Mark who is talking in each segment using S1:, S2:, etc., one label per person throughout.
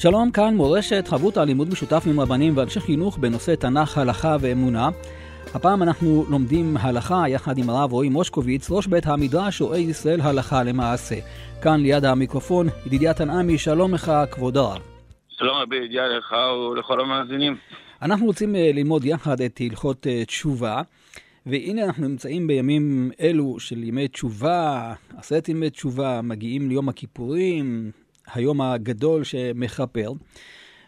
S1: שלום, כאן מורשת, חברות הלימוד משותף עם רבנים ואנשי חינוך בנושא תנ"ך, הלכה ואמונה. הפעם אנחנו לומדים הלכה יחד עם הרב רועי מושקוביץ, ראש בית המדרש רואה ישראל הלכה למעשה. כאן ליד המיקרופון, ידידיה תנעמי, שלום לך, כבוד הרב.
S2: שלום רבי ידידיה לך ולכל המאזינים.
S1: אנחנו רוצים אה, ללמוד יחד את הלכות אה, תשובה. והנה אנחנו נמצאים בימים אלו של ימי תשובה, עשרת ימי תשובה, מגיעים ליום הכיפורים, היום הגדול שמכפר.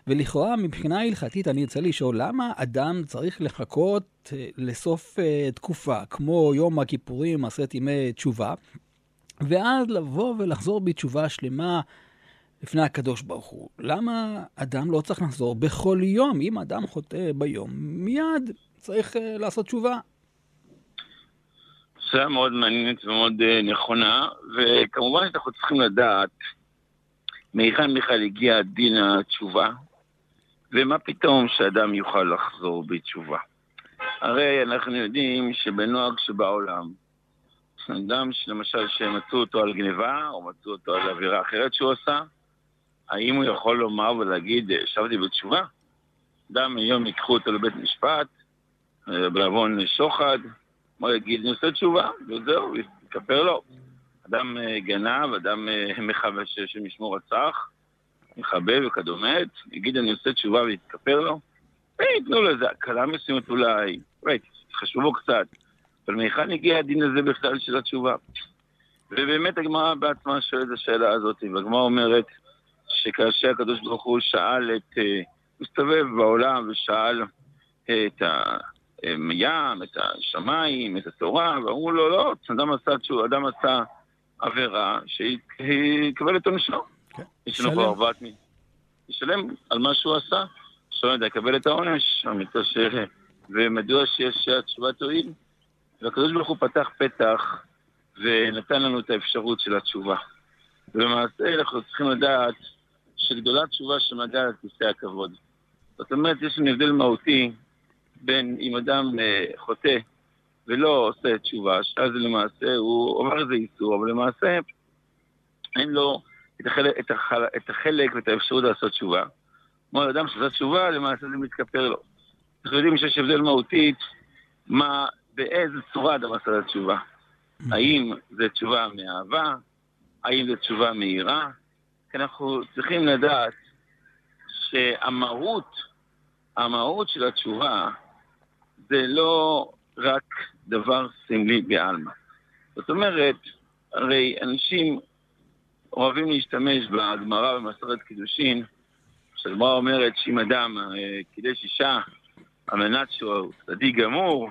S1: ולכאורה, מבחינה הלכתית, אני רוצה לשאול, למה אדם צריך לחכות אה, לסוף uh, תקופה, כמו יום הכיפורים, עשרת ימי תשובה, ואז לבוא ולחזור בתשובה שלמה לפני הקדוש ברוך הוא? למה אדם לא צריך לחזור בכל יום? אם אדם חוטא ביום, מיד צריך uh, לעשות תשובה.
S2: שאלה מאוד מעניינת ומאוד נכונה, וכמובן שאנחנו צריכים לדעת מהיכן בכלל הגיע דין התשובה, ומה פתאום שאדם יוכל לחזור בתשובה. הרי אנחנו יודעים שבנוהג שבעולם, אדם שלמשל שמצאו אותו על גניבה, או מצאו אותו על עבירה אחרת שהוא עשה, האם הוא יכול לומר ולהגיד, שבתי בתשובה? אדם היום ייקחו אותו לבית משפט, בעוון שוחד, הוא יגיד, אני עושה תשובה, וזהו, יכפר לו. אדם אה, גנב, אדם אה, מחבר שמשמור רצח, מחבל וכדומה, יגיד אני עושה תשובה ויתכפר לו, וייתנו לו איזה הקלה מסוימת אולי, חשבו בו קצת, אבל מהיכן הגיע הדין הזה בכלל של התשובה? ובאמת הגמרא בעצמה שואלת את השאלה הזאת, והגמרא אומרת שכאשר הקדוש ברוך הוא שאל את, אה, הסתובב בעולם ושאל את הים, את השמיים, את התורה, ואמרו לו, לא, אדם עשה, אדם עשה עבירה שיקבל את עונשו. כן. יש לנו פה ארבעת מין. ישלם על מה שהוא עשה, שלא יודע, יקבל את העונש, ש... ומדוע שיש התשובה תועיל? והקדוש ברוך הוא פתח פתח ונתן לנו את האפשרות של התשובה. ולמעשה אנחנו צריכים לדעת שגדולה תשובה שמגיעה לכיסא הכבוד. זאת אומרת, יש לנו הבדל מהותי בין אם אדם אה, חוטא ולא עושה תשובה, שאז למעשה הוא אומר איזה איסור, אבל למעשה אין לו את החלק, את, החל, את החלק ואת האפשרות לעשות תשובה. כמו אדם שעושה תשובה, למעשה זה מתכפר לו. אנחנו יודעים שיש הבדל מהותית מה, באיזה צורה אדם עשה את התשובה. האם זה תשובה מאהבה? האם זה תשובה מהירה? כי אנחנו צריכים לדעת שהמהות, המהות של התשובה זה לא רק דבר סמלי בעלמא. זאת אומרת, הרי אנשים אוהבים להשתמש בגמרא במסורת קידושין, שהגמרא אומרת שאם אדם אה, קידש אישה על מנת שהוא צדיק גמור,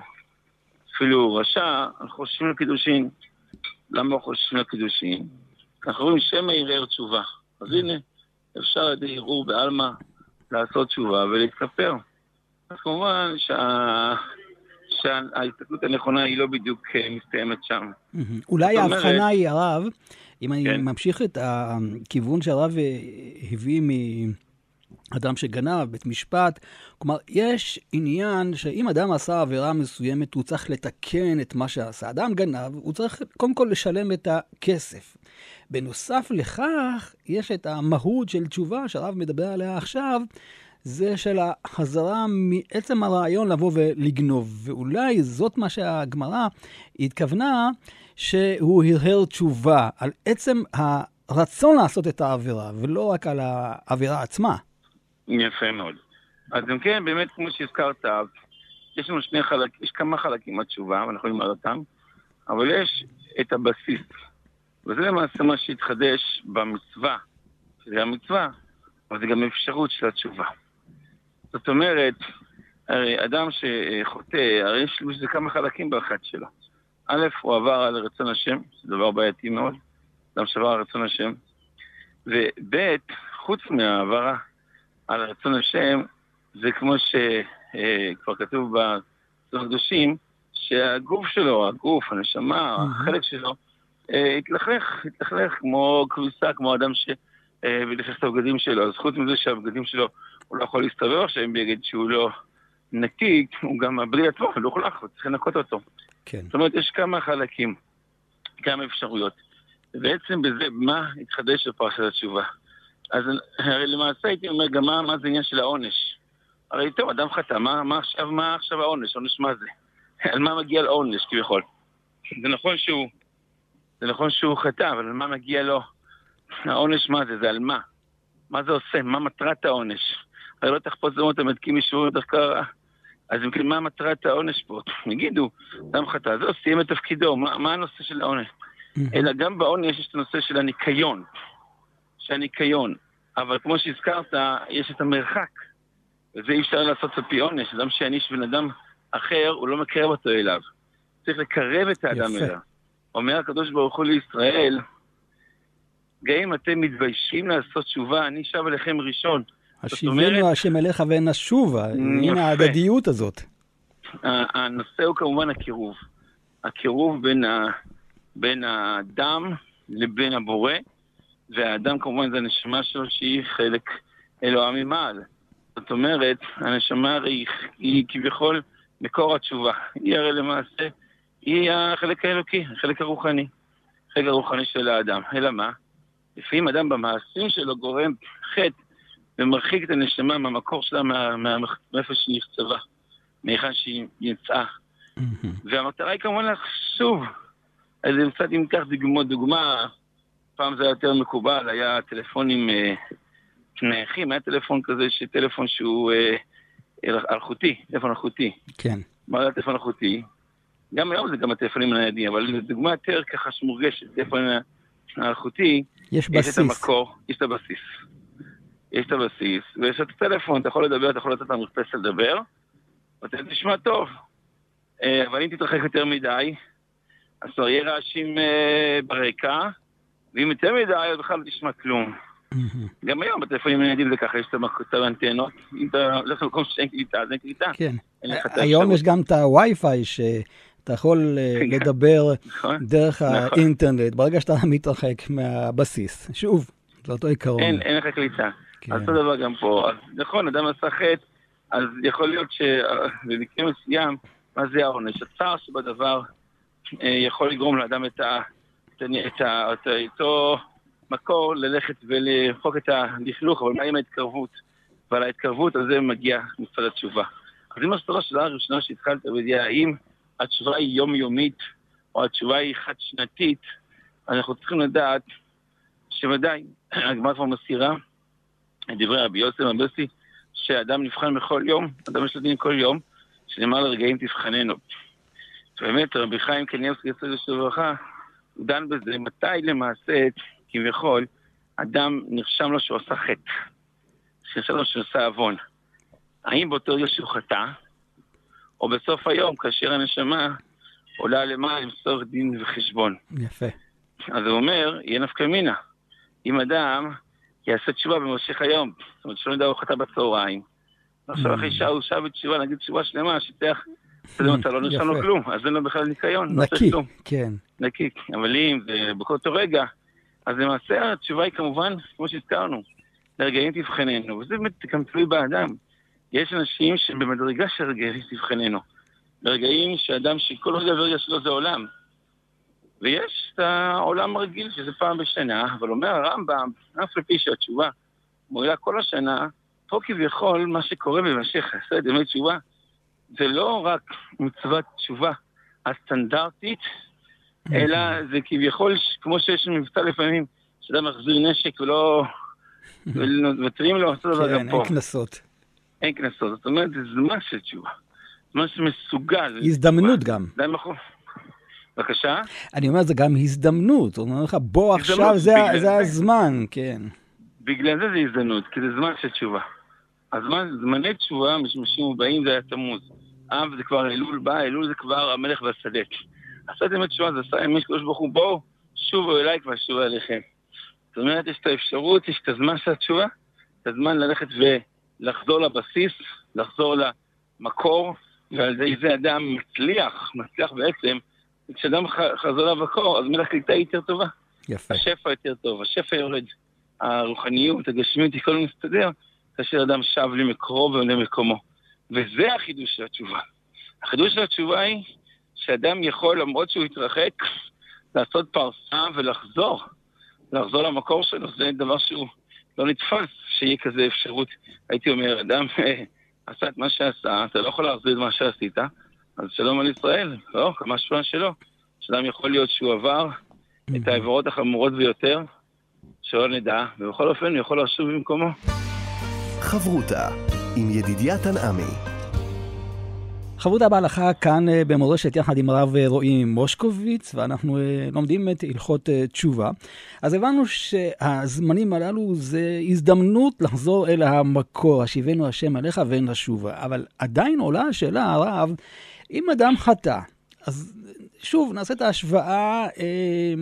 S2: אפילו רשע, חושבים לקידושין. למה חושבים לקידושין? אנחנו רואים שמא ערער תשובה. אז הנה, אפשר על ידי ערעור בעלמא לעשות תשובה ולהתכפר. אז כמובן שה... שההסתכלות הנכונה היא לא בדיוק אה, מסתיימת שם.
S1: אולי ההבחנה היא, הרב, אם אני כן. ממשיך את הכיוון שהרב אה, הביא מאדם שגנב, בית משפט, כלומר, יש עניין שאם אדם עשה עבירה מסוימת, הוא צריך לתקן את מה שעשה. אדם גנב, הוא צריך קודם כל לשלם את הכסף. בנוסף לכך, יש את המהות של תשובה שהרב מדבר עליה עכשיו, זה של החזרה מעצם הרעיון לבוא ולגנוב. ואולי זאת מה שהגמרא התכוונה, שהוא הרהר תשובה על עצם הרצון לעשות את העבירה, ולא רק על העבירה עצמה.
S2: יפה מאוד. אז אם כן, באמת, כמו שהזכרת, יש לנו שני חלקים, יש כמה חלקים בתשובה, ואנחנו לומר אותם, אבל יש את הבסיס. וזה למעשה מה שהתחדש במצווה, שזה המצווה, אבל זה גם אפשרות של התשובה. זאת אומרת, הרי אדם שחוטא, הרי יש לזה כמה חלקים באחת שלו. א', הוא עבר על רצון השם, זה דבר בעייתי מאוד, אדם שעבר על רצון השם. וב', חוץ מהעברה על רצון השם, זה כמו שכבר כתוב בסוף הקדושים, שהגוף שלו, הגוף, הנשמה, החלק שלו, התלכלך, התלכלך כמו כביסה, כמו אדם ש... ולכלך את הבגדים שלו. אז חוץ מזה שהבגדים שלו, הוא לא יכול להסתובב עכשיו עם בגד שהוא לא נקי, הוא גם הבגד עצמו מלוכלך, וצריך לנקות אותו. כן. זאת אומרת, יש כמה חלקים, כמה אפשרויות. ובעצם בזה, מה התחדש בפרשת התשובה? אז הרי למעשה הייתי אומר גם מה, מה זה עניין של העונש. הרי טוב, אדם חטא, מה, מה, עכשיו, מה עכשיו העונש? עונש מה זה? על מה מגיע לעונש כביכול? זה נכון שהוא, זה נכון שהוא חטא, אבל על מה מגיע לו? העונש מה זה? זה על מה? מה זה עושה? מה מטרת העונש? הרי לא תחפוץ זמות המתקים משבורים ותחקר אז אם כן, מה מטרת העונש פה? יגידו, אדם חטא, זהו, סיים את תפקידו, מה, מה הנושא של העונש? אלא גם בעונש יש את הנושא של הניקיון. של הניקיון. אבל כמו שהזכרת, יש את המרחק. וזה אי אפשר לעשות על פי עונש. אדם שיעניש בן אדם אחר, הוא לא מקרב אותו אליו. צריך לקרב את האדם אליו. אומר הקדוש ברוך הוא לישראל, גם אם אתם מתביישים לעשות תשובה, אני שב אליכם ראשון.
S1: השיבנו השם אליך ונשובה, הנה ההדדיות הזאת.
S2: הנושא הוא כמובן הקירוב. הקירוב בין, ה, בין האדם לבין הבורא, והאדם כמובן זה הנשמה שלו שהיא חלק אלוהה ממעל. זאת אומרת, הנשמה הרי היא כביכול מקור התשובה. היא הרי למעשה, היא החלק האלוקי, החלק הרוחני. החלק הרוחני של האדם. אלא מה? לפעמים אדם במעשים שלו גורם חטא ומרחיק את הנשמה מהמקור שלה, מאיפה שהיא נכתבה, מהיכן שהיא יצאה. והמטרה היא כמובן שוב, אז קצת אם ניקח דוגמה, דוגמה, פעם זה היה יותר מקובל, היה טלפונים אה, נייחים, היה טלפון כזה, טלפון שהוא אה, אלחוטי, טלפון אלחוטי.
S1: כן.
S2: מה זה טלפון אלחוטי? גם היום זה גם הטלפונים הניידים, אבל זו דוגמה יותר ככה שמורגשת, טלפון האלחוטי,
S1: יש בסיס.
S2: יש את המקור, יש את הבסיס. יש את הבסיס, ויש את הטלפון, אתה יכול לדבר, אתה יכול לתת למרפסת לדבר, ואתה תשמע טוב. אה, אבל אם תתרחק יותר מדי, אז כבר יהיה רעשים אה, ברקע, ואם יותר מדי, אז בכלל לא תשמע כלום. גם היום בטלפונים הניידים זה ככה, יש את האנטנות, אם אתה הולך למקום שאין קליטה, אז אין קליטה.
S1: כן. היום יש גם את הווי-פיי שאתה יכול אה, כן. לדבר נכון. דרך נכון. האינטרנט, ברגע שאתה מתרחק מהבסיס. שוב, זה אותו עיקרון.
S2: אין לך קליטה. כן. אותו דבר גם פה. אז נכון, אדם עשה חטא, אז יכול להיות שבמקרה מסוים, מה זה העונש? הצער שבדבר אה, יכול לגרום לאדם את, ה, את, את, ה, את אותו מקור ללכת ולמחוק את הלכלוך, אבל מה עם ההתקרבות? ועל ההתקרבות הזה מגיע מצד התשובה. אז אם השאלה הראשונה שהתחלת בדיעה, האם התשובה היא יומיומית או התשובה היא חד-שנתית, אנחנו צריכים לדעת שוודאי, הגמרא כבר מסירה דברי רבי יוסף מבסי, שאדם נבחן בכל יום, אדם יש לו דין כל יום, שנאמר לרגעים תבחננו. באמת, רבי חיים קניאבסקי יסוד לשם וברכה, הוא דן בזה, מתי למעשה, כביכול, אדם נרשם לו שהוא עשה חטא, שנרשם לו שהוא עשה עוון. האם באותו רגע שהוא חטא, או בסוף היום, כאשר הנשמה עולה למעלה למסור דין וחשבון.
S1: יפה.
S2: אז הוא אומר, יהיה נפקא מינה. אם אדם יעשה תשובה במשך היום. זאת אומרת, שלא נדע הוא חטא בצהריים. עכשיו אחרי שעה הוא שב בתשובה, נגיד תשובה שלמה, שיתח, אתה לא נרשם לו כלום, אז אין לו בכלל ניקיון.
S1: לא נקי, כן.
S2: נקי, אבל אם זה בכל אותו רגע, אז למעשה התשובה היא כמובן, כמו שהזכרנו, לרגעים תבחננו, וזה באמת גם תלוי באדם. יש אנשים שבמדרגה של רגעים תבחננו. ברגעים שאדם שכל רגע ורגע שלו זה עולם. ויש את העולם הרגיל, שזה פעם בשנה, אבל אומר הרמב"ם, אף על פי שהתשובה מועילה כל השנה, פה כביכול מה שקורה במשך חסד ימי תשובה, זה לא רק מצוות תשובה הסטנדרטית, אלא זה כביכול, כמו שיש מבצע לפעמים, שאדם מחזיר נשק ולא... ומוותרים לו, אותו דבר גם
S1: פה. כן, אין קנסות.
S2: אין קנסות, זאת אומרת, זה זמן של תשובה. זמן שמסוגל.
S1: הזדמנות גם.
S2: בבקשה?
S1: אני אומר, זה גם הזדמנות. הוא אומר לך, בוא עכשיו, זה, הזמן, כן.
S2: בגלל זה זה הזדמנות, כי זה זמן של תשובה. הזמן, זמני תשובה, משמשים ובאים, זה היה תמוז. אב זה כבר אלול בא, אלול זה כבר המלך והשדה. עשה ימי תשובה, זה עשה ימי שקדוש ברוך הוא, בואו, שובו אליי כבר שובו אליכם. זאת אומרת, יש את האפשרות, יש את הזמן של התשובה, את הזמן ללכת לחזור לבסיס, לחזור למקור, ועל זה זה אדם מצליח, מצליח בעצם, כשאדם חזר למקור, אז מלך קליטה היא יותר טובה.
S1: יפה.
S2: השפע יותר טוב, השפע יורד. הרוחניות, הגשמיות, הכל מסתדר, כאשר אדם שב למקורו ולמקומו. וזה החידוש של התשובה. החידוש של התשובה היא שאדם יכול, למרות שהוא התרחק, לעשות פרסה ולחזור. לחזור למקור שלו, זה דבר שהוא לא נתפס, שיהיה כזה אפשרות. הייתי אומר, אדם עשה את מה שעשה, אתה לא יכול להחזיר את מה שעשית, אז שלום על ישראל, לא, כמה שפעה שלו. שאדם יכול להיות שהוא עבר את העבירות החמורות ביותר, שלא נדע, ובכל אופן הוא יכול לשוב במקומו.
S3: חברותה עם ידידיה תנעמי.
S1: חברותה בהלכה כאן אה, במורשת יחד עם הרב אה, רועי מושקוביץ, ואנחנו אה, לומדים את הלכות תשובה. אז הבנו שהזמנים הללו זה הזדמנות לחזור אל המקור, השיבנו השם עליך ונשובה. אבל עדיין עולה השאלה, הרב, אם אדם חטא, אז שוב, נעשה את ההשוואה אה,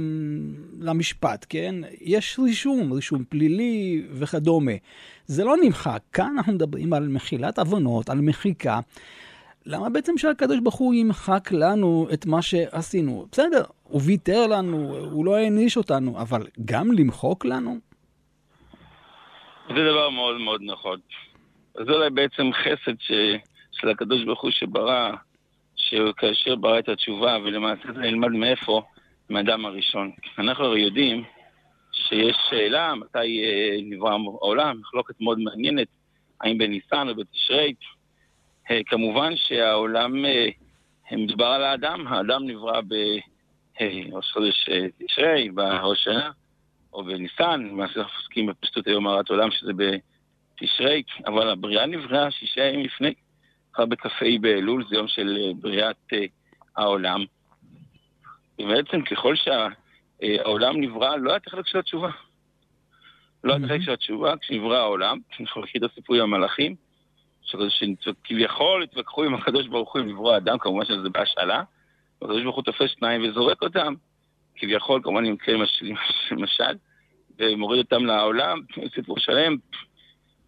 S1: למשפט, כן? יש רישום, רישום פלילי וכדומה. זה לא נמחק. כאן אנחנו מדברים על מחילת עוונות, על מחיקה. למה בעצם שהקדוש ברוך הוא ימחק לנו את מה שעשינו? בסדר, הוא ויתר לנו, הוא לא העניש אותנו, אבל גם למחוק לנו?
S2: זה דבר מאוד מאוד נכון. זה אולי בעצם חסד ש... של הקדוש ברוך הוא שברא שכאשר ברא את התשובה, ולמעשה זה נלמד מאיפה? מהאדם הראשון. אנחנו הרי יודעים שיש שאלה מתי אה, נברא העולם, מחלוקת מאוד מעניינת, האם בניסן או בתשרי. אה, כמובן שהעולם, אה, מדובר על האדם, האדם נברא בראש חודש תשרי, בראש שנה, או בניסן, למעשה אנחנו עוסקים בפשטות היום הרת עולם שזה בתשרי, אבל הבריאה נבראה שישה ימים לפני. מחר בכ"ה באלול, זה יום של אה, בריאת אה, העולם. ובעצם ככל שהעולם נברא, לא היה את החלק של התשובה. לא היה את החלק של התשובה כשנברא העולם, אנחנו את הסיפור עם המלאכים, שכביכול התווכחו עם הקדוש ברוך הוא עם לברוא אדם, כמובן שזה בהשאלה, והקדוש ברוך הוא תופס שניים וזורק אותם, כביכול, כמובן עם מקרה משל, ומוריד אותם לעולם, סיפור שלם,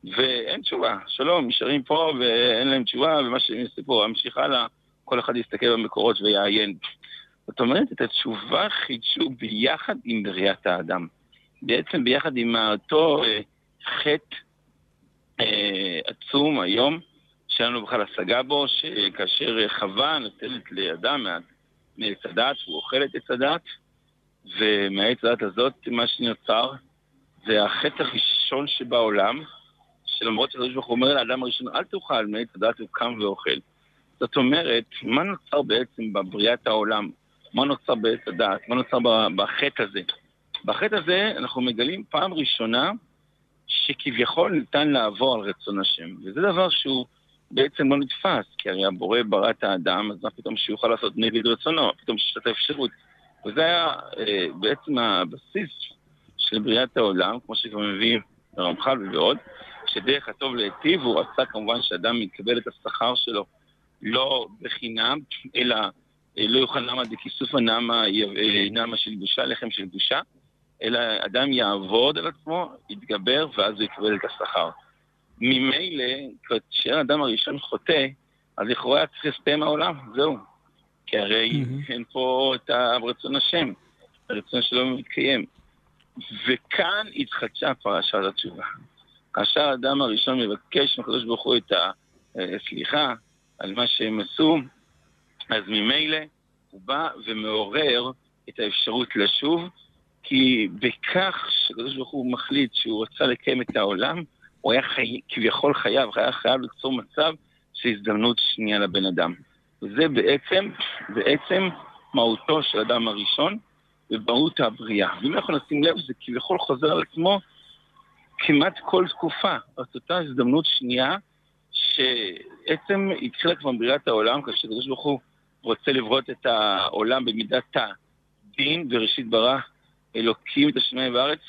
S2: ואין תשובה. שלום, נשארים פה ואין להם תשובה, ומה שהם סיפור ממשיך הלאה, כל אחד יסתכל במקורות ויעיין. זאת אומרת, את התשובה חידשו ביחד עם בריאת האדם. בעצם ביחד עם אותו אה, חטא עצום היום, שאין לנו בכלל השגה בו, שכאשר חווה נוטלת לאדם מעץ הדת, הוא אוכל את עץ הדת, ומהעץ הדת הזאת מה שנוצר זה החטא הראשון שבעולם, שלמרות שהקדוש ברוך הוא אומר לאדם הראשון, אל תאכל מעץ הדת, הוא קם ואוכל. זאת אומרת, מה נוצר בעצם בבריאת העולם? מה נוצר בעץ הדת? מה נוצר בחטא הזה? בחטא הזה אנחנו מגלים פעם ראשונה שכביכול ניתן לעבור על רצון השם. וזה דבר שהוא בעצם לא נתפס, כי הרי הבורא ברא את האדם, אז מה פתאום שהוא יוכל לעשות נגד רצונו? פתאום שיש את האפשרות. וזה היה אה, בעצם הבסיס של בריאת העולם, כמו שכבר מביא הרמח"ל ועוד, שדרך הטוב להיטיב, הוא רצה כמובן שאדם יקבל את השכר שלו לא בחינם, אלא אה, לא יאכל נמה דכיסופא נמה, אה, נמה של בושה, לחם של בושה, אלא אדם יעבוד על עצמו, יתגבר, ואז הוא יקבל את השכר. ממילא, כשהאדם הראשון חוטא, אז לכאורה היה צריך להסתיים העולם, זהו. כי הרי mm-hmm. אין פה את רצון השם, הרצון שלו מתקיים. וכאן התחדשה פרשת התשובה. כאשר האדם הראשון מבקש מהקדוש ברוך הוא את הסליחה על מה שהם עשו, אז ממילא הוא בא ומעורר את האפשרות לשוב, כי בכך שהקדוש ברוך הוא מחליט שהוא רצה לקיים את העולם, הוא היה חי... כביכול חייב, היה חייב ליצור מצב של הזדמנות שנייה לבן אדם. וזה בעצם, בעצם מהותו של האדם הראשון ומהות הבריאה. ואם אנחנו נשים לב, זה כביכול חוזר על עצמו כמעט כל תקופה. זאת אותה הזדמנות שנייה, שעצם התחילה כבר בריאת העולם, כאשר הקדוש ברוך הוא רוצה לברות את העולם במידת הדין, וראשית ברא אלוקים את השמיים והארץ,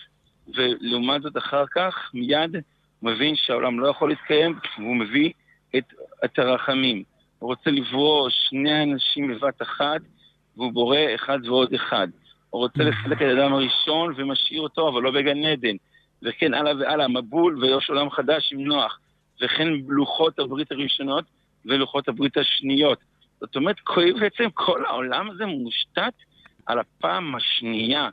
S2: ולעומת זאת אחר כך מיד הוא מבין שהעולם לא יכול להתקיים, והוא מביא את, את הרחמים. הוא רוצה לברוא שני אנשים בבת אחת, והוא בורא אחד ועוד אחד. הוא רוצה לחלק את האדם הראשון ומשאיר אותו, אבל לא בגן עדן. וכן הלאה והלאה, מבול ויש עולם חדש עם נוח. וכן לוחות הברית הראשונות ולוחות הברית השניות. זאת אומרת, בעצם כל העולם הזה מושתת על הפעם השנייה,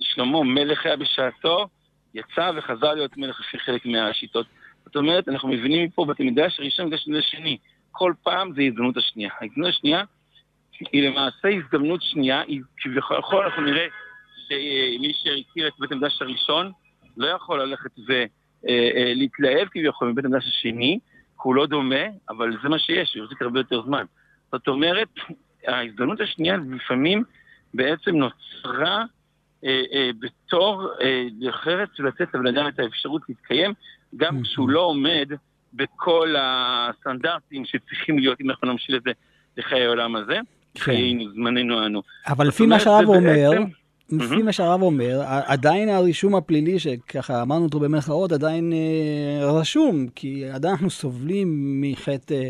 S2: שלמה מלך היה בשעתו, יצא וחזר להיות מלך לפי חלק מהשיטות. זאת אומרת, אנחנו מבינים מפה בית המקדש הראשון ומקדש השני. כל פעם זה הזדמנות השנייה. ההזדמנות השנייה היא למעשה הזדמנות שנייה, היא כביכול אנחנו נראה שמי שהכיר את בית המקדש הראשון לא יכול ללכת ולהתלהב אה, אה, כביכול מבית המקדש השני, כי הוא לא דומה, אבל זה מה שיש, הוא יחזיק הרבה יותר זמן. זאת אומרת, ההזדמנות השנייה לפעמים בעצם נוצרה בתור אה, אחרת לתת לבן אדם את האפשרות להתקיים, גם כשהוא לא עומד בכל הסטנדרטים שצריכים להיות, אם אנחנו נמשיל את זה לחיי העולם הזה, כן. חיינו, זמננו אנו.
S1: אבל לפי מה שהרב אומר, לפי מה שהרב אומר, עדיין הרישום הפלילי, שככה אמרנו אותו במרכאות, עדיין רשום, כי עדיין אנחנו סובלים מחטא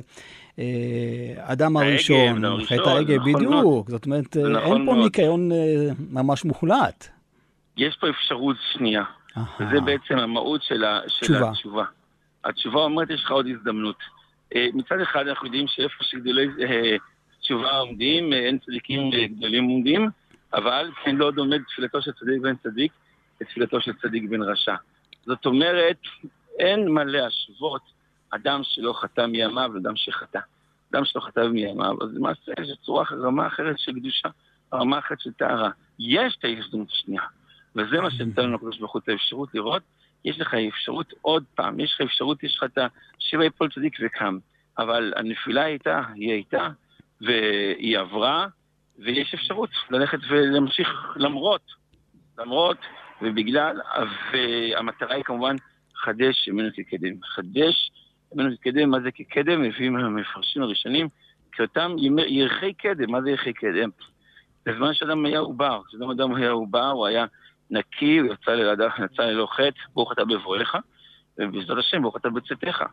S1: אדם הראשון, חטא העגל, נכון בדיוק. זאת אומרת, אין פה ניקיון ממש מוחלט.
S2: יש פה אפשרות שנייה, וזה בעצם המהות של התשובה. התשובה אומרת, יש לך עוד הזדמנות. מצד אחד אנחנו יודעים שאיפה שגדולי תשובה עומדים, אין צדיקים גדולים עומדים, אבל כן לא דומה תפילתו של צדיק בן צדיק לתפילתו של צדיק בן רשע. זאת אומרת, אין מה להשוות אדם שלא חטא מימיו לאדם שחטא. אדם שלא חטא מימיו, אז למעשה יש צורה, רמה אחרת של קדושה, רמה אחרת של טהרה. יש את ההזדמנות השנייה, וזה מה שנתן לנו הקדוש ברוך הוא את האפשרות לראות. יש לך אפשרות עוד פעם, יש לך אפשרות, יש לך את השבע יפול צדיק וקם. אבל הנפילה הייתה, היא הייתה, והיא עברה, ויש אפשרות ללכת ולהמשיך למרות, למרות, ובגלל, והמטרה היא כמובן חדש ממנו כקדם. חדש ממנו כקדם, מה זה כקדם? מביאים המפרשים הראשונים, כאותם ירחי קדם, מה זה ירחי קדם? בזמן שאדם היה עובר, כשאדם אדם היה עובר, הוא היה נקי, הוא יצא ללעדה, יצא ללא חטא, ברוך אתה בבואך, ובעזרת השם ברוך אתה בצאתך.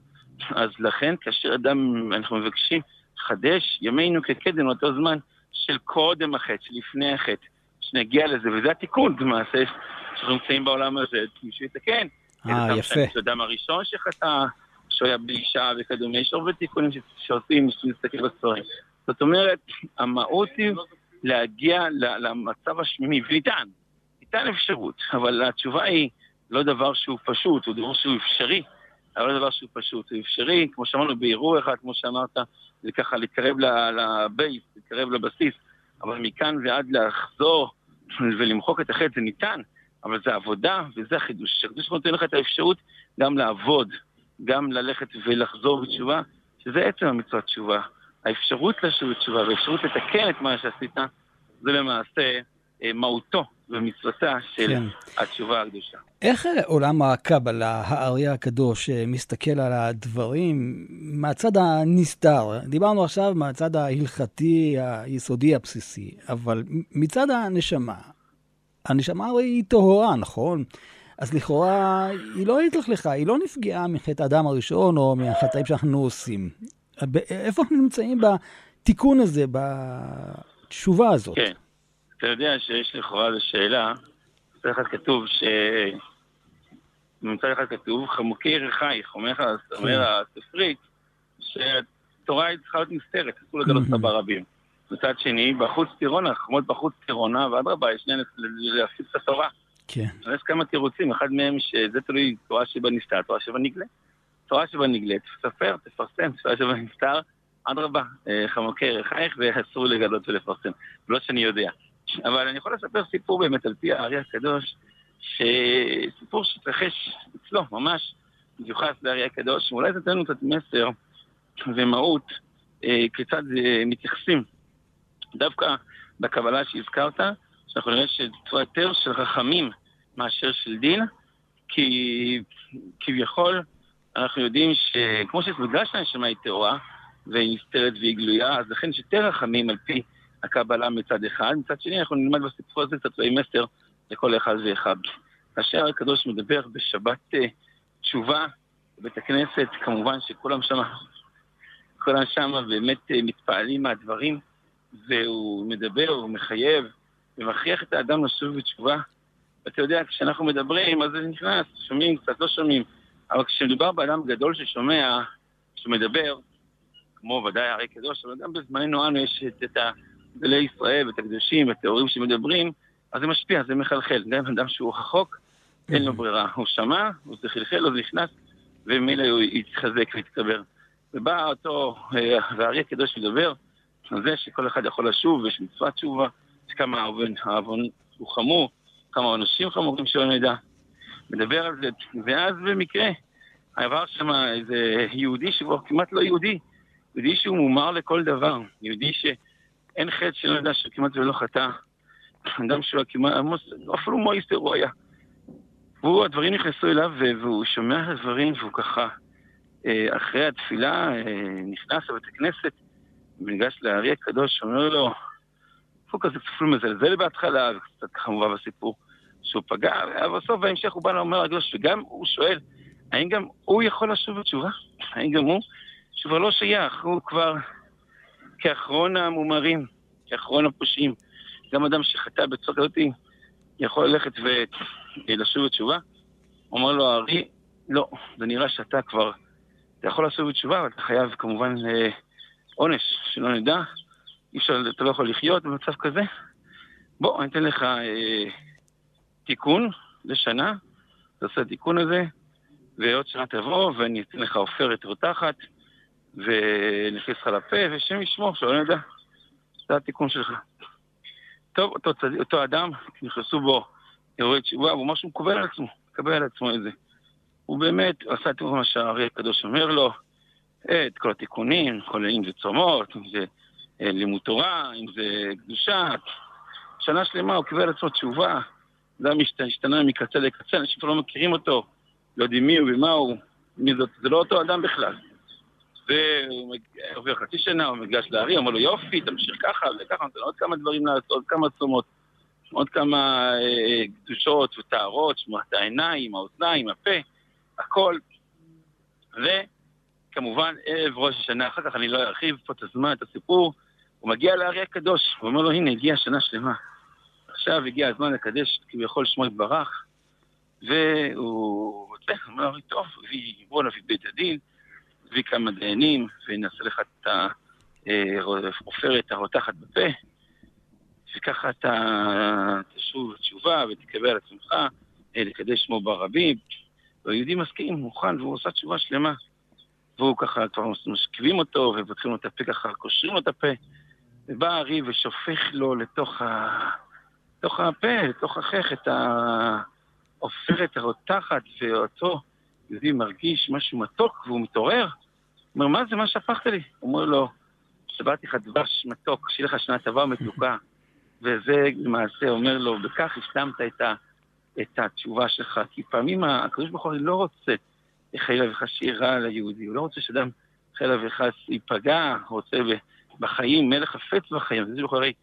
S2: אז לכן, כאשר אדם, אנחנו מבקשים, חדש ימינו כקדם לאותו זמן של קודם החטא, שלפני החטא, שנגיע לזה, וזה התיקון למעשה, שאנחנו נמצאים בעולם הזה, מישהו יתקן.
S1: אה, יפה.
S2: אדם הראשון שחטא, שהוא היה באישה וכדומה, יש הרבה תיקונים שעושים, כשנסתכל בספרים. זאת אומרת, המהות היא להגיע למצב השמימי, וניתן, ניתן אפשרות, אבל התשובה היא לא דבר שהוא פשוט, הוא דבר שהוא אפשרי, אבל לא דבר שהוא פשוט, הוא אפשרי, כמו שאמרנו בערעור אחד, כמו שאמרת, זה ככה להתקרב לבייס, להתקרב לבסיס, אבל מכאן ועד לחזור ולמחוק את החטא זה ניתן, אבל זה עבודה וזה החידוש. החידוש נותן לך את האפשרות גם לעבוד, גם ללכת ולחזור בתשובה, שזה עצם המצוות תשובה. האפשרות לשוב בתשובה והאפשרות לתקן את מה שעשית, זה למעשה אה, מהותו ומצוותה של כן. התשובה הקדושה.
S1: איך עולם הקבלה, האריה הקדוש, אה, מסתכל על הדברים מהצד הנסתר? דיברנו עכשיו מהצד ההלכתי, היסודי, הבסיסי, אבל מצד הנשמה, הנשמה הרי היא טהורה, נכון? אז לכאורה היא לא התלכלכה, היא לא נפגעה מחטא האדם הראשון או מהחטאים שאנחנו עושים. איפה אנחנו נמצאים בתיקון הזה, בתשובה הזאת?
S2: כן. אתה יודע שיש לכאורה זו שאלה, מצד אחד כתוב ש... מצד אחד כתוב, חמוקי ירחייך, אומר, אומר כן. הספרית, שהתורה היא צריכה להיות נסתרת, אסור לגלות אותה ברבים. מצד שני, בחוץ טירונה, החמות בחוץ טירונה, ואדרבה, יש להפסיד את התורה.
S1: כן.
S2: יש כמה תירוצים, אחד מהם שזה תלוי תורה שבה נסתר, תורה שבה נגלה. תורה שבה נגלה, תספר, תפרסם, תורה שבה נסתר, אדרבה, אה, חמוקי ירחייך, ואסור לגלות ולפרסם. לא שאני יודע. אבל אני יכול לספר סיפור באמת על פי הארי הקדוש, שסיפור שהתרחש אצלו, ממש מיוחס לארי הקדוש, ואולי זה נותן לנו קצת מסר ומהות אה, כיצד אה, מתייחסים. דווקא בקבלה שהזכרת, שאנחנו נראה שצורה יותר של חכמים מאשר של דין, כי כביכול אנחנו יודעים שכמו שבגלל שהנשמה היא טהורה, והיא נסתרת והיא גלויה, אז לכן יש יותר רחמים על פי הקבלה מצד אחד, מצד שני אנחנו נלמד בסיפור הזה קצת מסר לכל אחד ואחד. כאשר הקדוש מדבר בשבת uh, תשובה בבית הכנסת, כמובן שכולם שם, כולם שם באמת uh, מתפעלים מהדברים, והוא מדבר, הוא מחייב, ומכריח את האדם לשוב בתשובה. ואתה יודע, כשאנחנו מדברים, אז זה נכנס, שומעים קצת, לא שומעים. אבל כשמדובר באדם גדול ששומע, שמדבר, כמו ודאי הרי קדוש, אבל גם בזמננו אנו יש את, את גדולי ישראל ואת הקדושים ואת ההורים שמדברים, אז זה משפיע, זה מחלחל. גם אדם שהוא רחוק, אין לו ברירה. הוא שמע, הוא זה חלחל, הוא נכנס, ומילא הוא יתחזק ויתקבר. ובא אותו, אה, והארי הקדוש מדבר על זה שכל אחד יכול לשוב, ויש מצוות תשובה, שכמה העוון הוא חמור, כמה עונשים חמורים שלא נדע. מדבר על זה, ואז במקרה עבר שם איזה יהודי שהוא כמעט לא יהודי, יהודי שהוא מומר לכל דבר, יהודי שאין חטא שלא ידע שכמעט ולא חטא, אדם שהוא כמעט, אפילו מויסטר הוא היה. והוא, הדברים נכנסו אליו והוא שומע את הדברים והוא ככה, אה, אחרי התפילה, אה, נכנס לבית הכנסת, וניגש לארי הקדוש, אומר לו, הוא כזה אפילו מזלזל בהתחלה, וקצת מובא בסיפור. שהוא פגע, ובסוף בהמשך הוא בא ואומר לקדוש, וגם הוא שואל, האם גם הוא יכול לשוב בתשובה? האם גם הוא? שהוא לא שייך, הוא כבר כאחרון המומרים, כאחרון הפושעים. גם אדם שחטא בצורה כזאת יכול ללכת ולשוב בתשובה. אומר לו הארי, לא, זה נראה שאתה כבר, אתה יכול לשוב בתשובה, אבל אתה חייב כמובן אה, עונש, שלא נדע. אי אפשר, אתה לא יכול לחיות במצב כזה. בוא, אני אתן לך אה, תיקון לשנה, תעשה התיקון הזה, ועוד שנה תבוא ואני אתן לך עופרת רותחת, ונכניס לך לפה, ושם ישמור, שלא נדע. זה התיקון שלך. טוב, אותו, צד... אותו אדם, נכנסו בו אירועי תשובה, הוא אמר שהוא מקבל על עצמו, מקבל על עצמו את זה. הוא באמת עשה את מה שהארי הקדוש אומר לו, את כל התיקונים, כל, אם זה אה, לימוד תורה, אם זה קדושה. שנה שלמה הוא קיבל על עצמו תשובה, זה השתנה מקצה לקצה, אנשים כבר לא מכירים אותו, לא יודעים מי הוא ומה הוא, מי זאת, זה לא אותו אדם בכלל. והוא עובר חצי שנה, הוא מגיש לארי, אומר לו יופי, תמשיך ככה וככה, נותן עוד כמה דברים לעשות, עוד כמה צומות, עוד כמה אה, קדושות וטהרות, שמועת העיניים, האוזניים, הפה, הכל. וכמובן, ערב ראש השנה, אחר כך אני לא ארחיב פה את הזמן, את הסיפור, הוא מגיע לארי הקדוש, הוא אומר לו, הנה, הגיעה שנה שלמה. עכשיו הגיע הזמן לקדש כביכול שמו יתברך, והוא אומר לי, טוב, בוא נביא בית הדין, נביא כמה דיינים, ונעשה לך את העופרת הרותחת בפה, וככה אתה תשוב תשובה ותקבל על עצמך אה, לקדש שמו ברבים. והיהודי מסכים, מוכן, והוא עושה תשובה שלמה. והוא ככה, כבר משכיבים אותו, ופותחים לו את הפה ככה, קושרים לו את הפה, ובא הארי ושופך לו לתוך ה... לתוך הפה, לתוך החך, את העופרת הרותחת, ואותו יהודי מרגיש משהו מתוק והוא מתעורר. אומר, מה זה, מה שהפכת לי? אומר לו, שבאתי לך דבש מתוק, שיהיה לך שנה טובה ומתוקה. וזה למעשה אומר לו, בכך השלמת את, ה, את התשובה שלך. כי פעמים הקדוש ברוך הוא לא רוצה חלילה וחס שיהיה רע ליהודי, הוא לא רוצה שאדם חלילה וחס ייפגע, רוצה בחיים, מלך חפץ בחיים. זה הרי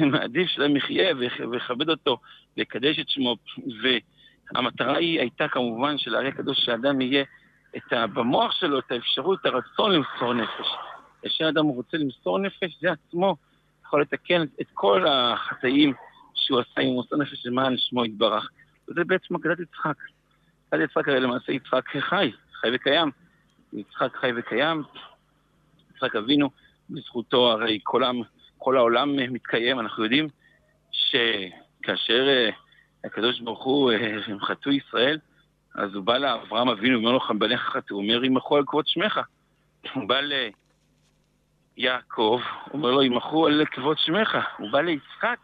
S2: מעדיף שאדם יחיה ויכבד אותו, ויקדש את שמו. והמטרה היא הייתה כמובן של הארי הקדוש, שאדם יהיה את ה, במוח שלו את האפשרות, את הרצון למסור נפש. כאשר אדם רוצה למסור נפש, זה עצמו יכול לתקן את כל החטאים שהוא עשה עם מוסר נפש למען שמו יתברך. וזה בעצם אגדת יצחק. אגדת יצחק הרי למעשה יצחק חי, חי וקיים. יצחק חי וקיים, יצחק אבינו, בזכותו הרי כל עם כל העולם מתקיים, אנחנו יודעים שכאשר אה, הקדוש ברוך הוא, אה, הם חטאו ישראל, אז הוא בא לאברהם אבינו ואומר לו, בניך חטאו, הוא אומר, ימחו על כבוד שמך. הוא בא ליעקב, אומר לו, ימחו על כבוד שמך. הוא בא ליצחק,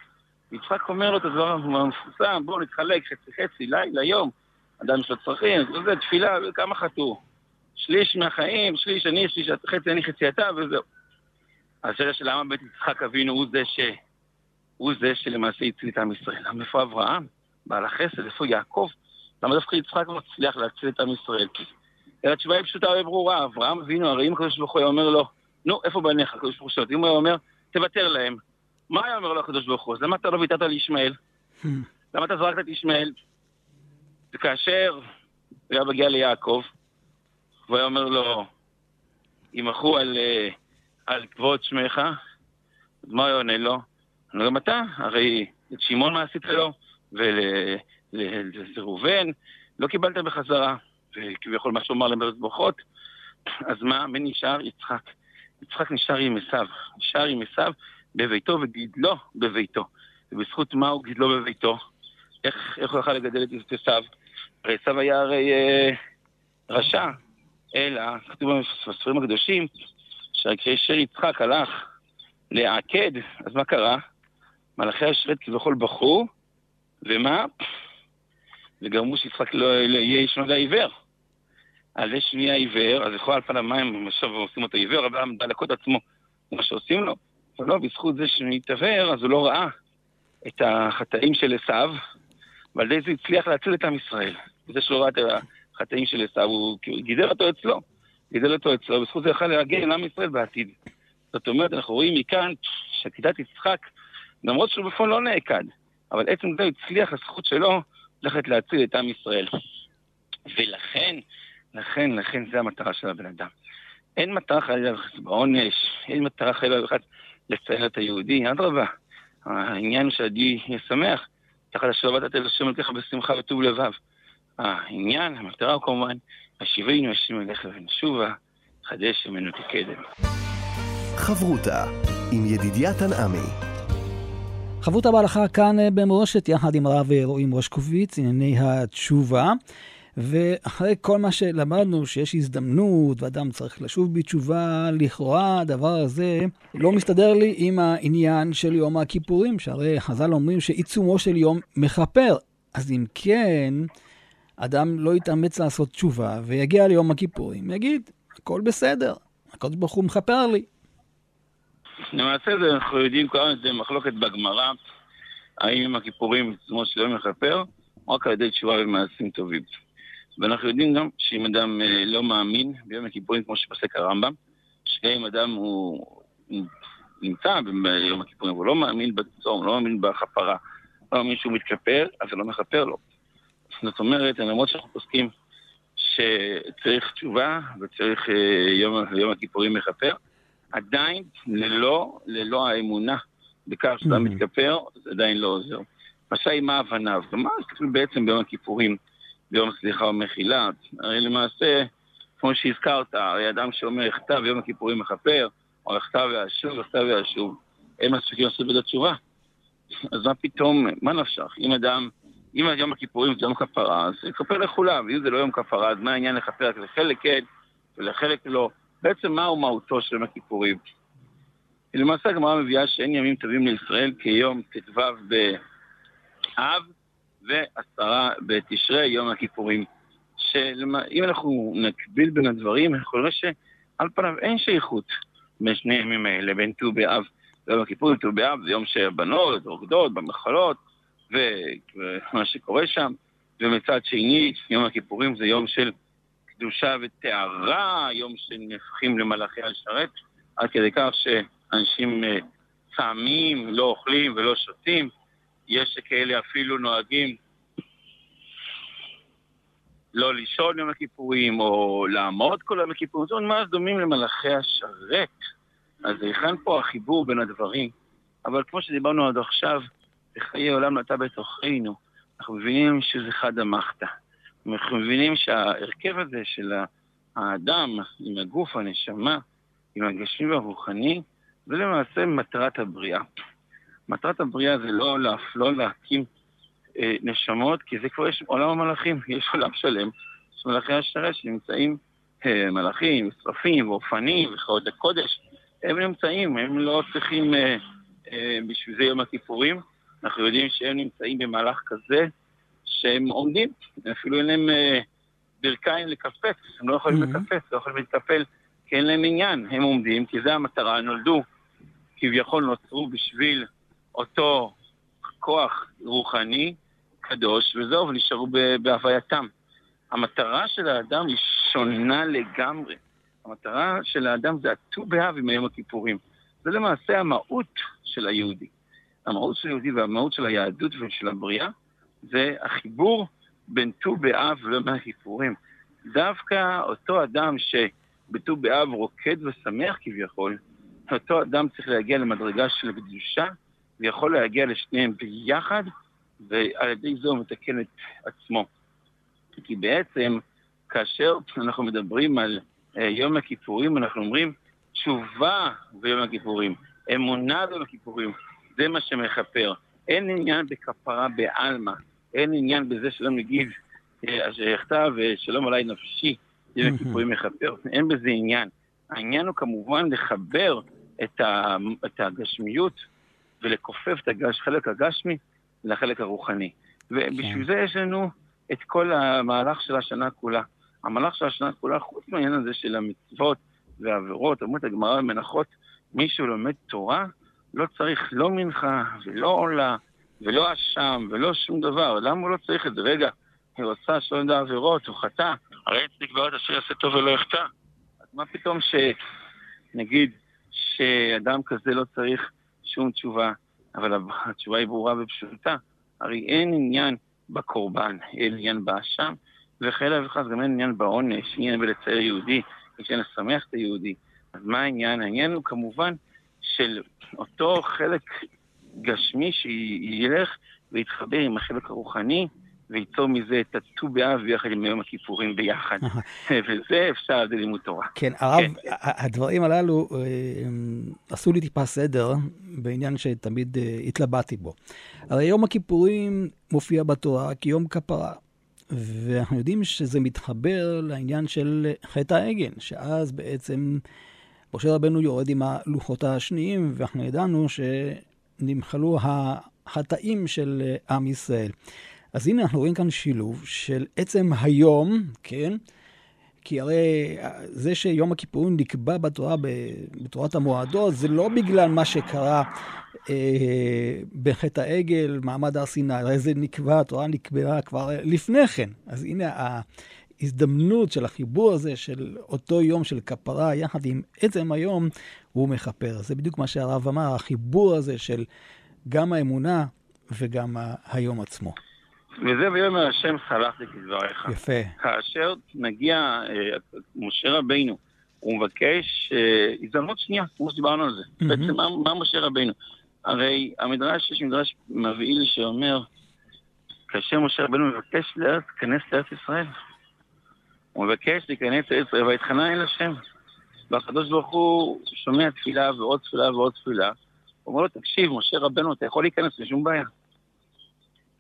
S2: יצחק אומר לו את הדבר המפורסם, בואו נתחלק חצי חצי, לילה, יום. אדם יש לו צרכים, זה תפילה, כמה חטאו? שליש מהחיים, שליש אני, שליש חצי אני, חצי אתה, וזהו. השאלה של למה בית יצחק אבינו הוא זה, ש... הוא זה שלמעשה הציל את עם ישראל. למה איפה אברהם? בעל החסד, איפה יעקב? למה דווקא יצחק מצליח להציל את עם ישראל? כי התשובה היא פשוטה וברורה. אברהם אבינו, הרי אם הקדוש ברוך הוא היה אומר לו, נו, איפה בניך? הקדוש ברוך הוא אם הוא היה אומר, תוותר להם. מה היה אומר לו הקדוש ברוך הוא? אז למה אתה לא ויתרת לישמעאל? למה אתה זרקת את ישמעאל? וכאשר הוא היה מגיע ליעקב, והוא היה אומר לו, ימחו על... Uh, על כבוד שמך, מה הוא עונה לו? גם אתה, הרי את שמעון מה עשית לו, ולראובן לא קיבלת בחזרה, וכביכול מה שאומר בארץ ברכות, אז מה, מי נשאר? יצחק. יצחק נשאר עם עשיו, נשאר עם עשיו בביתו וגידלו בביתו. ובזכות מה הוא גידלו בביתו? איך, איך הוא יכל לגדל את עשיו? הרי עשיו היה הרי אה, רשע, אלא, כתוב בספרים הקדושים, שכאשר יצחק הלך לעקד, אז מה קרה? מלאכי השרת כביכול בכו, ומה? וגרמו שיצחק לא, לא יהיה איש מדע עיוור. על זה שהוא יהיה עיוור, אז יכול על פניו מים, עכשיו עושים אותו עיוור, אבל עמדה לקוד עצמו, מה שעושים לו. אבל לא, בזכות זה שהוא התעוור, אז הוא לא ראה את החטאים של עשיו, ועל ידי זה הצליח להציל את עם ישראל. זה שלא ראה את החטאים של עשיו, הוא גידל אותו אצלו. גידל אותו אצלו, בזכות זה יכל להגן לעם ישראל בעתיד. זאת אומרת, אנחנו רואים מכאן שעקידת יצחק, למרות שהוא בפועל לא נעקד, אבל עצם זה הצליח הזכות שלו ללכת להציל את עם ישראל. ולכן, לכן, לכן זה המטרה של הבן אדם. אין מטרה חלילה וחס בעונש, אין מטרה חלילה וחס לציין את היהודי, אדרבה. העניין הוא שעדי יהיה שמח, תחת עבדת אל השם אלוקיך בשמחה וטוב לבב. העניין, המטרה הוא כמובן, השיבנו השם אליך ונשובה, חדש ממנו תקדם.
S3: חברותה עם ידידיה תנעמי.
S1: חברותה בהלכה כאן במורשת יחד עם הרב רועי מושקוביץ, ענייני התשובה. ואחרי כל מה שלמדנו, שיש הזדמנות ואדם צריך לשוב בתשובה, לכאורה הדבר הזה לא מסתדר לי עם העניין של יום הכיפורים, שהרי חז"ל אומרים שעיצומו של יום מכפר. אז אם כן, אדם לא יתאמץ לעשות תשובה ויגיע ליום הכיפורים, יגיד, הכל בסדר, הקדוש ברוך הוא מכפר לי.
S2: למעשה אנחנו יודעים כבר, זה מחלוקת בגמרא, האם יום הכיפורים עיצומו של יום מכפר, או רק על ידי תשובה ומעשים טובים. ואנחנו יודעים גם שאם אדם אה, לא מאמין ביום הכיפורים, כמו שפסק הרמב"ם, שגם אם אדם הוא נמצא ביום הכיפורים, והוא לא מאמין בצום, לא מאמין בכפרה, לא מאמין שהוא מתכפר, אז זה לא מכפר לו. זאת אומרת, למרות שאנחנו פוסקים שצריך תשובה וצריך אה, יום, יום הכיפורים מכפר, עדיין ללא, ללא האמונה בכך שאתה. מתכפר, זה עדיין לא עוזר. עם מה הבניו? ומה כתוב בעצם ביום הכיפורים? ביום סליחה ומחילה. הרי למעשה, כמו שהזכרת, הרי אדם שאומר הכתב יום הכיפורים מכפר, או הכתב ואשוב, הכתב ואשוב, הם מספיקים לעשות בית התשובה. אז מה פתאום, מה נפשך? אם אדם, אם יום הכיפורים זה יום כפרה, אז יכפר לכולם, ואם זה לא יום כפרה, אז מה העניין לכפר רק לחלק כן ולחלק לא? בעצם מהו מהותו של יום הכיפורים? למעשה הגמרא מביאה שאין ימים טובים לישראל כיום ט"ו באב ועשרה בתשרי, יום הכיפורים. שאם אנחנו נקביל בין הדברים, אנחנו נראה שעל פניו אין שייכות בין שני הימים האלה, בין ט"ו באב ויום הכיפורים. ט"ו באב זה יום שהבנות רוקדות במחלות, ומה שקורה שם, ומצד שני, יום הכיפורים זה יום של קדושה וטהרה, יום שנהפכים למלאכי השרת, עד כדי כך שאנשים אה, צמים, לא אוכלים ולא שותים. יש כאלה אפילו נוהגים לא לישון יום הכיפורים, או לעמוד כל יום הכיפורים, זאת אומרת, דומים למלאכי השרת. אז היכן פה החיבור בין הדברים? אבל כמו שדיברנו עד עכשיו, בחיי עולם נטע בתוכנו, אנחנו מבינים שזה חד המחתא. אנחנו מבינים שההרכב הזה של האדם עם הגוף, הנשמה, עם הגשמי והרוחני, זה למעשה מטרת הבריאה. מטרת הבריאה זה לא, לא להקים אה, נשמות, כי זה כבר יש עולם המלאכים, יש עולם שלם של מלאכי השרת שנמצאים אה, מלאכים, שרפים ואופנים וחיות הקודש, הם נמצאים, הם לא צריכים אה, אה, בשביל זה יום הכיפורים, אנחנו יודעים שהם נמצאים במהלך כזה שהם עומדים, אפילו אין להם אה, ברכיים לקפץ, הם לא יכולים mm-hmm. לקפץ, לא יכולים להתקפל, כי אין להם עניין, הם עומדים, כי זה המטרה, נולדו, כביכול נוצרו בשביל אותו כוח רוחני קדוש, וזהו, ונשארו בהווייתם. המטרה של האדם היא שונה לגמרי. המטרה של האדם זה הט"ו באב עם יום הכיפורים. זה למעשה המהות של היהודי. המהות של היהודי והמהות של היהדות ושל הבריאה זה החיבור בין ט"ו באב ליום הכיפורים. דווקא אותו אדם שבט"ו באב רוקד ושמח כביכול, אותו אדם צריך להגיע למדרגה של קדושה ויכול להגיע לשניהם ביחד, ועל ידי זה הוא מתקן את עצמו. כי בעצם כאשר אנחנו מדברים על אה, יום הכיפורים, אנחנו אומרים תשובה ביום הכיפורים, אמונה ביום הכיפורים, זה מה שמכפר. אין עניין בכפרה בעלמא, אין עניין בזה שלא נגיד אשר יכתב שלום עליי נפשי, יום הכיפורים מכפר, אין בזה עניין. העניין הוא כמובן לחבר את, ה, את הגשמיות ולכופף את החלק הגשמי לחלק הרוחני. ובשביל כן. זה יש לנו את כל המהלך של השנה כולה. המהלך של השנה כולה, חוץ מהעניין הזה של המצוות והעבירות, אומרת הגמרא במנחות, מי שלומד תורה, לא צריך לא מנחה ולא עולה ולא אשם ולא שום דבר. למה הוא לא צריך את זה? רגע, הוא עשה שלא עבירות, הוא חטא, הרי אצלי כבר אשר יעשה טוב ולא יחטא. אז מה פתאום שנגיד שאדם כזה לא צריך שום תשובה, אבל התשובה היא ברורה ופשוטה. הרי אין עניין בקורבן, אין עניין באשם, וחלילה וחס גם אין עניין בעונש, עניין בלצייר יהודי, יש עניין לשמח את היהודי. אז מה העניין? העניין הוא כמובן של אותו חלק גשמי שילך ויתחבר עם החלק הרוחני, וייצור מזה את הט"ו באב ביחד עם יום הכיפורים ביחד. וזה אפשר, זה לימוד תורה.
S1: כן, הרב, כן. הדברים הללו אה, עשו לי טיפה סדר בעניין שתמיד אה, התלבטתי בו. הרי יום הכיפורים מופיע בתורה כיום כפרה. ואנחנו יודעים שזה מתחבר לעניין של חטא העגל, שאז בעצם משה רבנו יורד עם הלוחות השניים, ואנחנו ידענו שנמחלו החטאים של עם ישראל. אז הנה אנחנו רואים כאן שילוב של עצם היום, כן? כי הרי זה שיום הכיפורים נקבע בתורה, בתורת המועדות, זה לא בגלל מה שקרה אה, בחטא העגל, מעמד הר סיני, הרי זה נקבע, התורה נקבעה כבר לפני כן. אז הנה ההזדמנות של החיבור הזה, של אותו יום של כפרה, יחד עם עצם היום, הוא מכפר. זה בדיוק מה שהרב אמר, החיבור הזה של גם האמונה וגם היום עצמו.
S2: וזה ויאמר השם סלחתי כדבריך.
S1: יפה.
S2: כאשר מגיע אה, משה רבינו, הוא מבקש אה, הזדמנות שנייה, כמו שדיברנו על זה. Mm-hmm. בעצם מה, מה משה רבינו? הרי המדרש, יש מדרש מבהיל שאומר, כאשר משה רבנו מבקש להיכנס לארץ ישראל, הוא מבקש להיכנס לארץ ישראל ויתחנן אל השם. והקדוש ברוך הוא שומע תפילה ועוד תפילה ועוד תפילה. הוא אומר לו, תקשיב, משה רבנו, אתה יכול להיכנס, אין שום בעיה.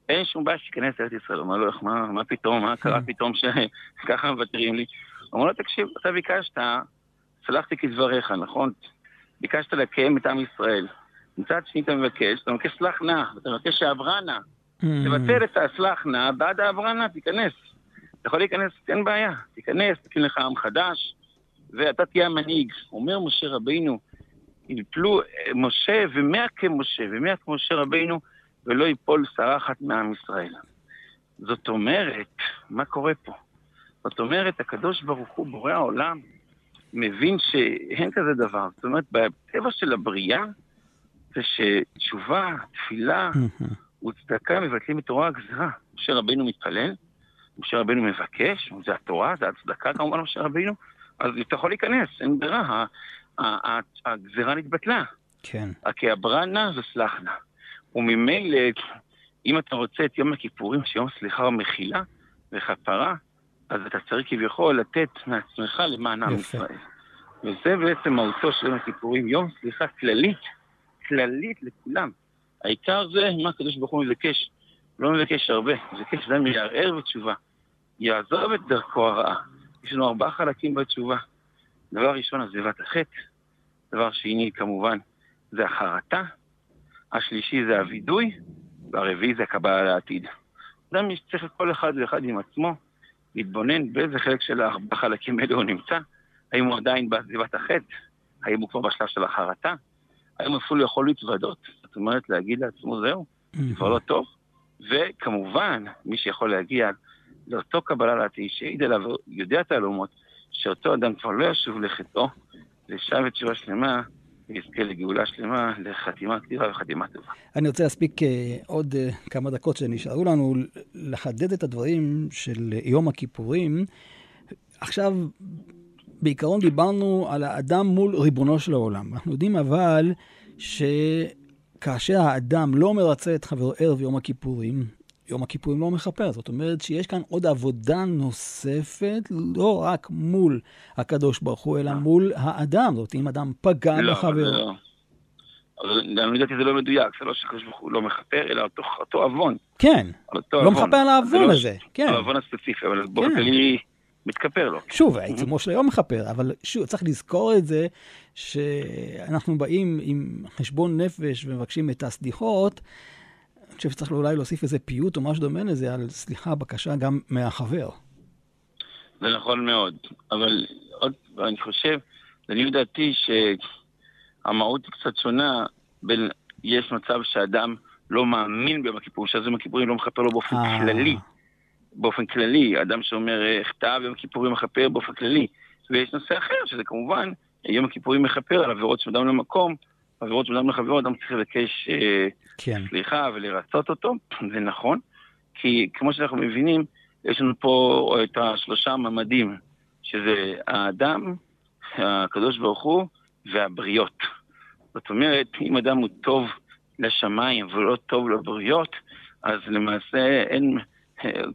S2: אין שום בעיה שתיכנס לארץ ישראל. הוא אומר לו, מה, מה פתאום, מה קרה פתאום שככה מוותרים לי? הוא אומר לו, תקשיב, אתה ביקשת, סלחתי כדבריך, נכון? ביקשת לקיים את עם ישראל. מצד שני אתה מבקש, אתה מבקש סלח נא, אתה מבקש שעברה נא. Mm. תבטל את הסלח נא, בעד העברה נא, תיכנס. אתה יכול להיכנס, אין בעיה. תיכנס, תקים לך עם חדש, ואתה תהיה המנהיג. אומר משה רבינו, יפלו אה, משה ומאה כמשה, ומאה כמשה רבינו, ולא ייפול שרה אחת מעם ישראל. זאת אומרת, מה קורה פה? זאת אומרת, הקדוש ברוך הוא, בורא העולם, מבין שאין כזה דבר. זאת אומרת, בטבע של הבריאה, זה שתשובה, תפילה וצדקה מבטלים את תורה הגזרה. משה רבינו מתפלל, משה רבינו מבקש, זה התורה, זה הצדקה כמובן, משה רבינו, אז אתה יכול להיכנס, אין ברירה, הגזרה נתבטלה.
S1: כן.
S2: כי הברנה וסלחנה. וממילא, אם אתה רוצה את יום הכיפורים, שיום סליחה ומחילה וכפרה, אז אתה צריך כביכול לתת מעצמך למען עם ישראל. וזה בעצם מהותו של יום הכיפורים, יום סליחה כללית כללית לכולם. העיקר זה מה הקדוש ברוך הוא מבקש. לא מבקש הרבה, מבקש אדם יערער בתשובה. יעזוב את דרכו הרעה. יש לנו ארבעה חלקים בתשובה. דבר ראשון, עזיבת החטא. דבר שני, כמובן, זה החרטה. השלישי זה הווידוי, והרביעי זה הקבלה לעתיד. אדם צריך כל אחד ואחד עם עצמו להתבונן באיזה חלק של הארבעה חלקים האלה הוא נמצא. האם הוא עדיין בעזיבת החטא? האם הוא כבר בשלב של החרטה? היום אפילו יכול להתוודות. זאת אומרת, להגיד לעצמו, זהו, זה כבר לא טוב. וכמובן, מי שיכול להגיע לאותו קבלה לעתיד, שהעיד עליו, יודע את העלומות, שאותו אדם כבר לא ישוב לחטאו, ושב תשובה שלמה, ויזכה לגאולה שלמה, לחתימה כתיבה וחתימה טובה.
S1: אני רוצה להספיק uh, עוד uh, כמה דקות שנשארו לנו, לחדד את הדברים של יום הכיפורים. עכשיו, בעיקרון דיברנו על האדם מול ריבונו של העולם. אנחנו יודעים אבל שכאשר האדם לא מרצה את חברו ערב יום הכיפורים, יום הכיפורים לא מכפר. זאת אומרת שיש כאן עוד עבודה נוספת, לא רק מול הקדוש ברוך הוא, אלא מול האדם. זאת אומרת, אם אדם פגע
S2: לא,
S1: בחברו.
S2: לא. אבל אני לדעתי זה לא מדויק, זה לא שקדוש ברוך הוא לא מכפר, אלא אותו, עוון.
S1: כן, לא. מכפר על העוון
S2: לא
S1: הזה, כן.
S2: העוון הספציפי, אבל באופן
S1: כן.
S2: כללי מתכפר לו.
S1: שוב, העיצומו של היום מכפר, אבל שוב, צריך לזכור את זה שאנחנו באים עם חשבון נפש ומבקשים את הסליחות. אני חושב שצריך אולי להוסיף איזה פיוט או משהו דומה לזה על סליחה, בקשה גם מהחבר.
S2: זה נכון מאוד, אבל עוד, אני חושב, לעניות דעתי שהמהות היא קצת שונה בין, יש מצב שאדם לא מאמין ביום הכיפורים, שאז יום הכיפורים לא מכפר לו באופן
S1: אה.
S2: כללי. באופן כללי, אדם שאומר אה, חטא ביום הכיפורים מכפר באופן כללי. ויש נושא אחר, שזה כמובן, יום הכיפורים מכפר על עבירות של אדם למקום, עבירות של אדם לחברו, אדם צריך לבקש אה,
S1: כן.
S2: סליחה ולרצות אותו, זה נכון, כי כמו שאנחנו מבינים, יש לנו פה את השלושה ממדים, שזה האדם, הקדוש ברוך הוא והבריות. זאת אומרת, אם אדם הוא טוב לשמיים ולא טוב לבריות, אז למעשה אין,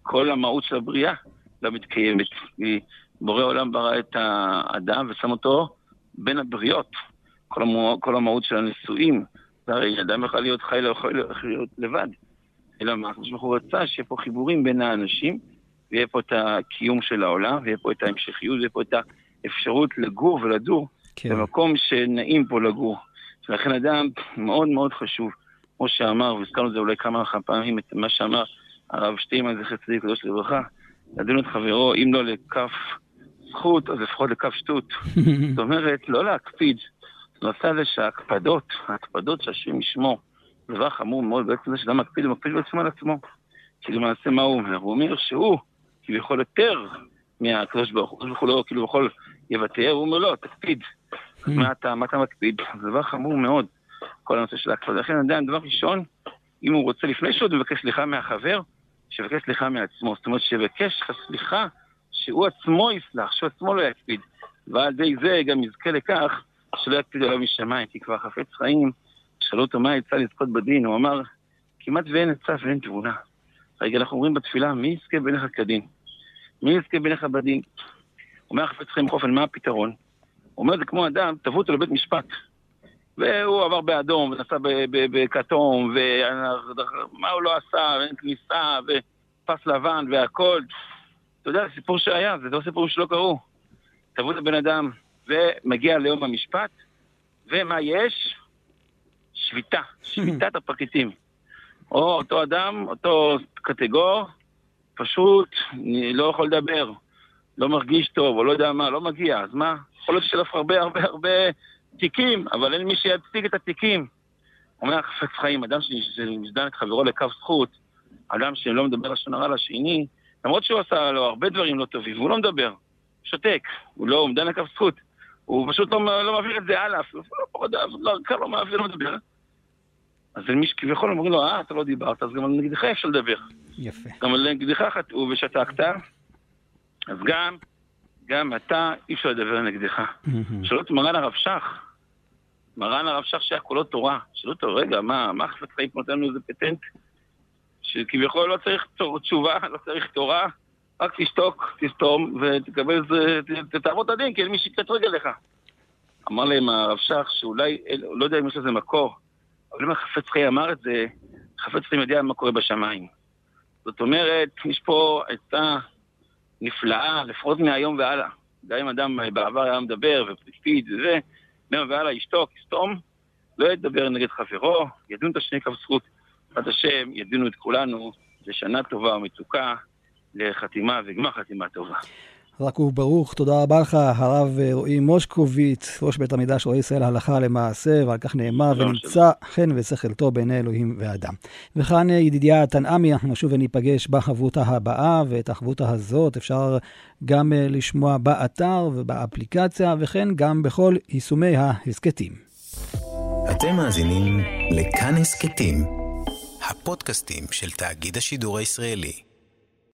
S2: כל המהות של הבריאה לא מתקיימת. כי בורא עולם ברא את האדם ושם אותו בין הבריות. כל, המו, כל המהות של הנישואים, הרי אדם יכול להיות חי, לא יכול להיות לבד. אלא מה, הקדוש ברוך הוא רצה שיהיה פה חיבורים בין האנשים, ויהיה פה את הקיום של העולם, ויהיה פה את ההמשכיות, ויהיה פה את האפשרות לגור ולדור
S1: כן.
S2: במקום שנעים פה לגור. ולכן אדם מאוד מאוד חשוב, כמו שאמר, והזכרנו את זה אולי כמה פעמים, את מה שאמר הרב שטיימן, זכר צדיק קדוש לברכה, לדון את חברו, אם לא לכף זכות, אז לפחות לכף שטות. זאת אומרת, לא להקפיד. הנושא הזה שההקפדות, ההקפדות שהשם ישמור, דבר חמור מאוד בעצם זה שאדם מקפיד, הוא מקפיד בעצמו על עצמו. כי למעשה מה הוא אומר? הוא אומר שהוא כביכול יותר מהקדוש ברוך הוא, הקדוש ברוך הוא לא כאילו יכול יוותר, הוא אומר לא, תקפיד. מה אתה, מה אתה מקפיד? זה דבר חמור מאוד, כל הנושא של ההקפדה. לכן אדם, דבר ראשון, אם הוא רוצה, לפני שהוא מבקש סליחה מהחבר, שיבקש סליחה מעצמו. זאת אומרת, שיבקש סליחה שהוא עצמו יסלח, שהוא עצמו לא יקפיד. ועל ידי זה גם יזכה לכך שלא יקפיד עליו משמיים, כי כבר חפץ חיים, שאלו אותו מה יצא לזכות בדין, הוא אמר, כמעט ואין עצה ואין תבונה. רגע, אנחנו אומרים בתפילה, מי יזכה בעיניך כדין? מי יזכה בעיניך בדין? אומר חפץ חיים חופן, מה הפתרון? הוא אומר, זה כמו אדם, תבוא אותו לבית משפט. והוא עבר באדום, ונסע בכתום, ומה הוא לא עשה, ואין כניסה, ופס לבן והכל. אתה יודע, סיפור שהיה, זה לא סיפורים שלא קרו. תבוא את הבן אדם, ומגיע ליום המשפט, ומה יש? שביתה, שביתת הפרקליטים. או אותו אדם, אותו קטגור, פשוט לא יכול לדבר, לא מרגיש טוב, או לא יודע מה, לא מגיע, אז מה? יכול להיות לך הרבה הרבה הרבה תיקים, אבל אין מי שיציג את התיקים. אומר חפץ חיים, אדם שמזדן את חברו לקו זכות, אדם שלא מדבר לשון הרע לשני, למרות שהוא עשה לו הרבה דברים לא טובים, והוא לא מדבר, שותק, הוא לא עומדן לקו זכות. הוא פשוט לא, לא מעביר את זה הלאה, אפילו לא, לא, לא, לא מעביר, לא מדבר. אז מי שכביכול אומרים לו, אה, אתה לא דיברת, אז גם על נגדך אפשר לדבר.
S1: יפה.
S2: גם על נגדך חטאו ושתקת, אז גם, גם אתה, אי אפשר לדבר נגדך. שאלו את מרן הרב שך, מרן הרב שך שהיה כולו תורה, שאלו אותו, רגע, מה, מה חפץ חיים נותן לנו איזה פטנט? שכביכול לא צריך תשובה, לא צריך תורה, רק תשתוק, תסתום, ותקבל איזה, תעבוד את הדין, כי אין מי שיקטרג לך. אמר להם הרב שך שאולי, לא יודע אם יש לזה מקור, אבל אם החפץ חיים אמר את זה, חפץ חיים יודע מה קורה בשמיים. זאת אומרת, יש פה עצה נפלאה, לפחות מהיום והלאה. גם אם אדם בעבר היה מדבר ופליפיד וזה, מהיום והלאה ישתוק, יסתום, לא ידבר נגד חברו, ידון את השני כף זכות. בעזרת השם, ידונו את כולנו לשנה טובה ומתוקה, לחתימה וגמר חתימה טובה.
S1: רק וברוך, תודה רבה לך, הרב רועי מושקוביץ, ראש בית המקדש רועי ישראל הלכה למעשה, ועל כך נאמר, ונמצא חן ושכל טוב בעיני אלוהים ואדם. וכאן ידידיה תנעמי, אנחנו נשוב וניפגש בחברותה הבאה, ואת החברותה הזאת אפשר גם לשמוע באתר ובאפליקציה, וכן גם בכל יישומי ההסכתים.
S4: אתם מאזינים לכאן הסכתים, הפודקאסטים של תאגיד השידור הישראלי.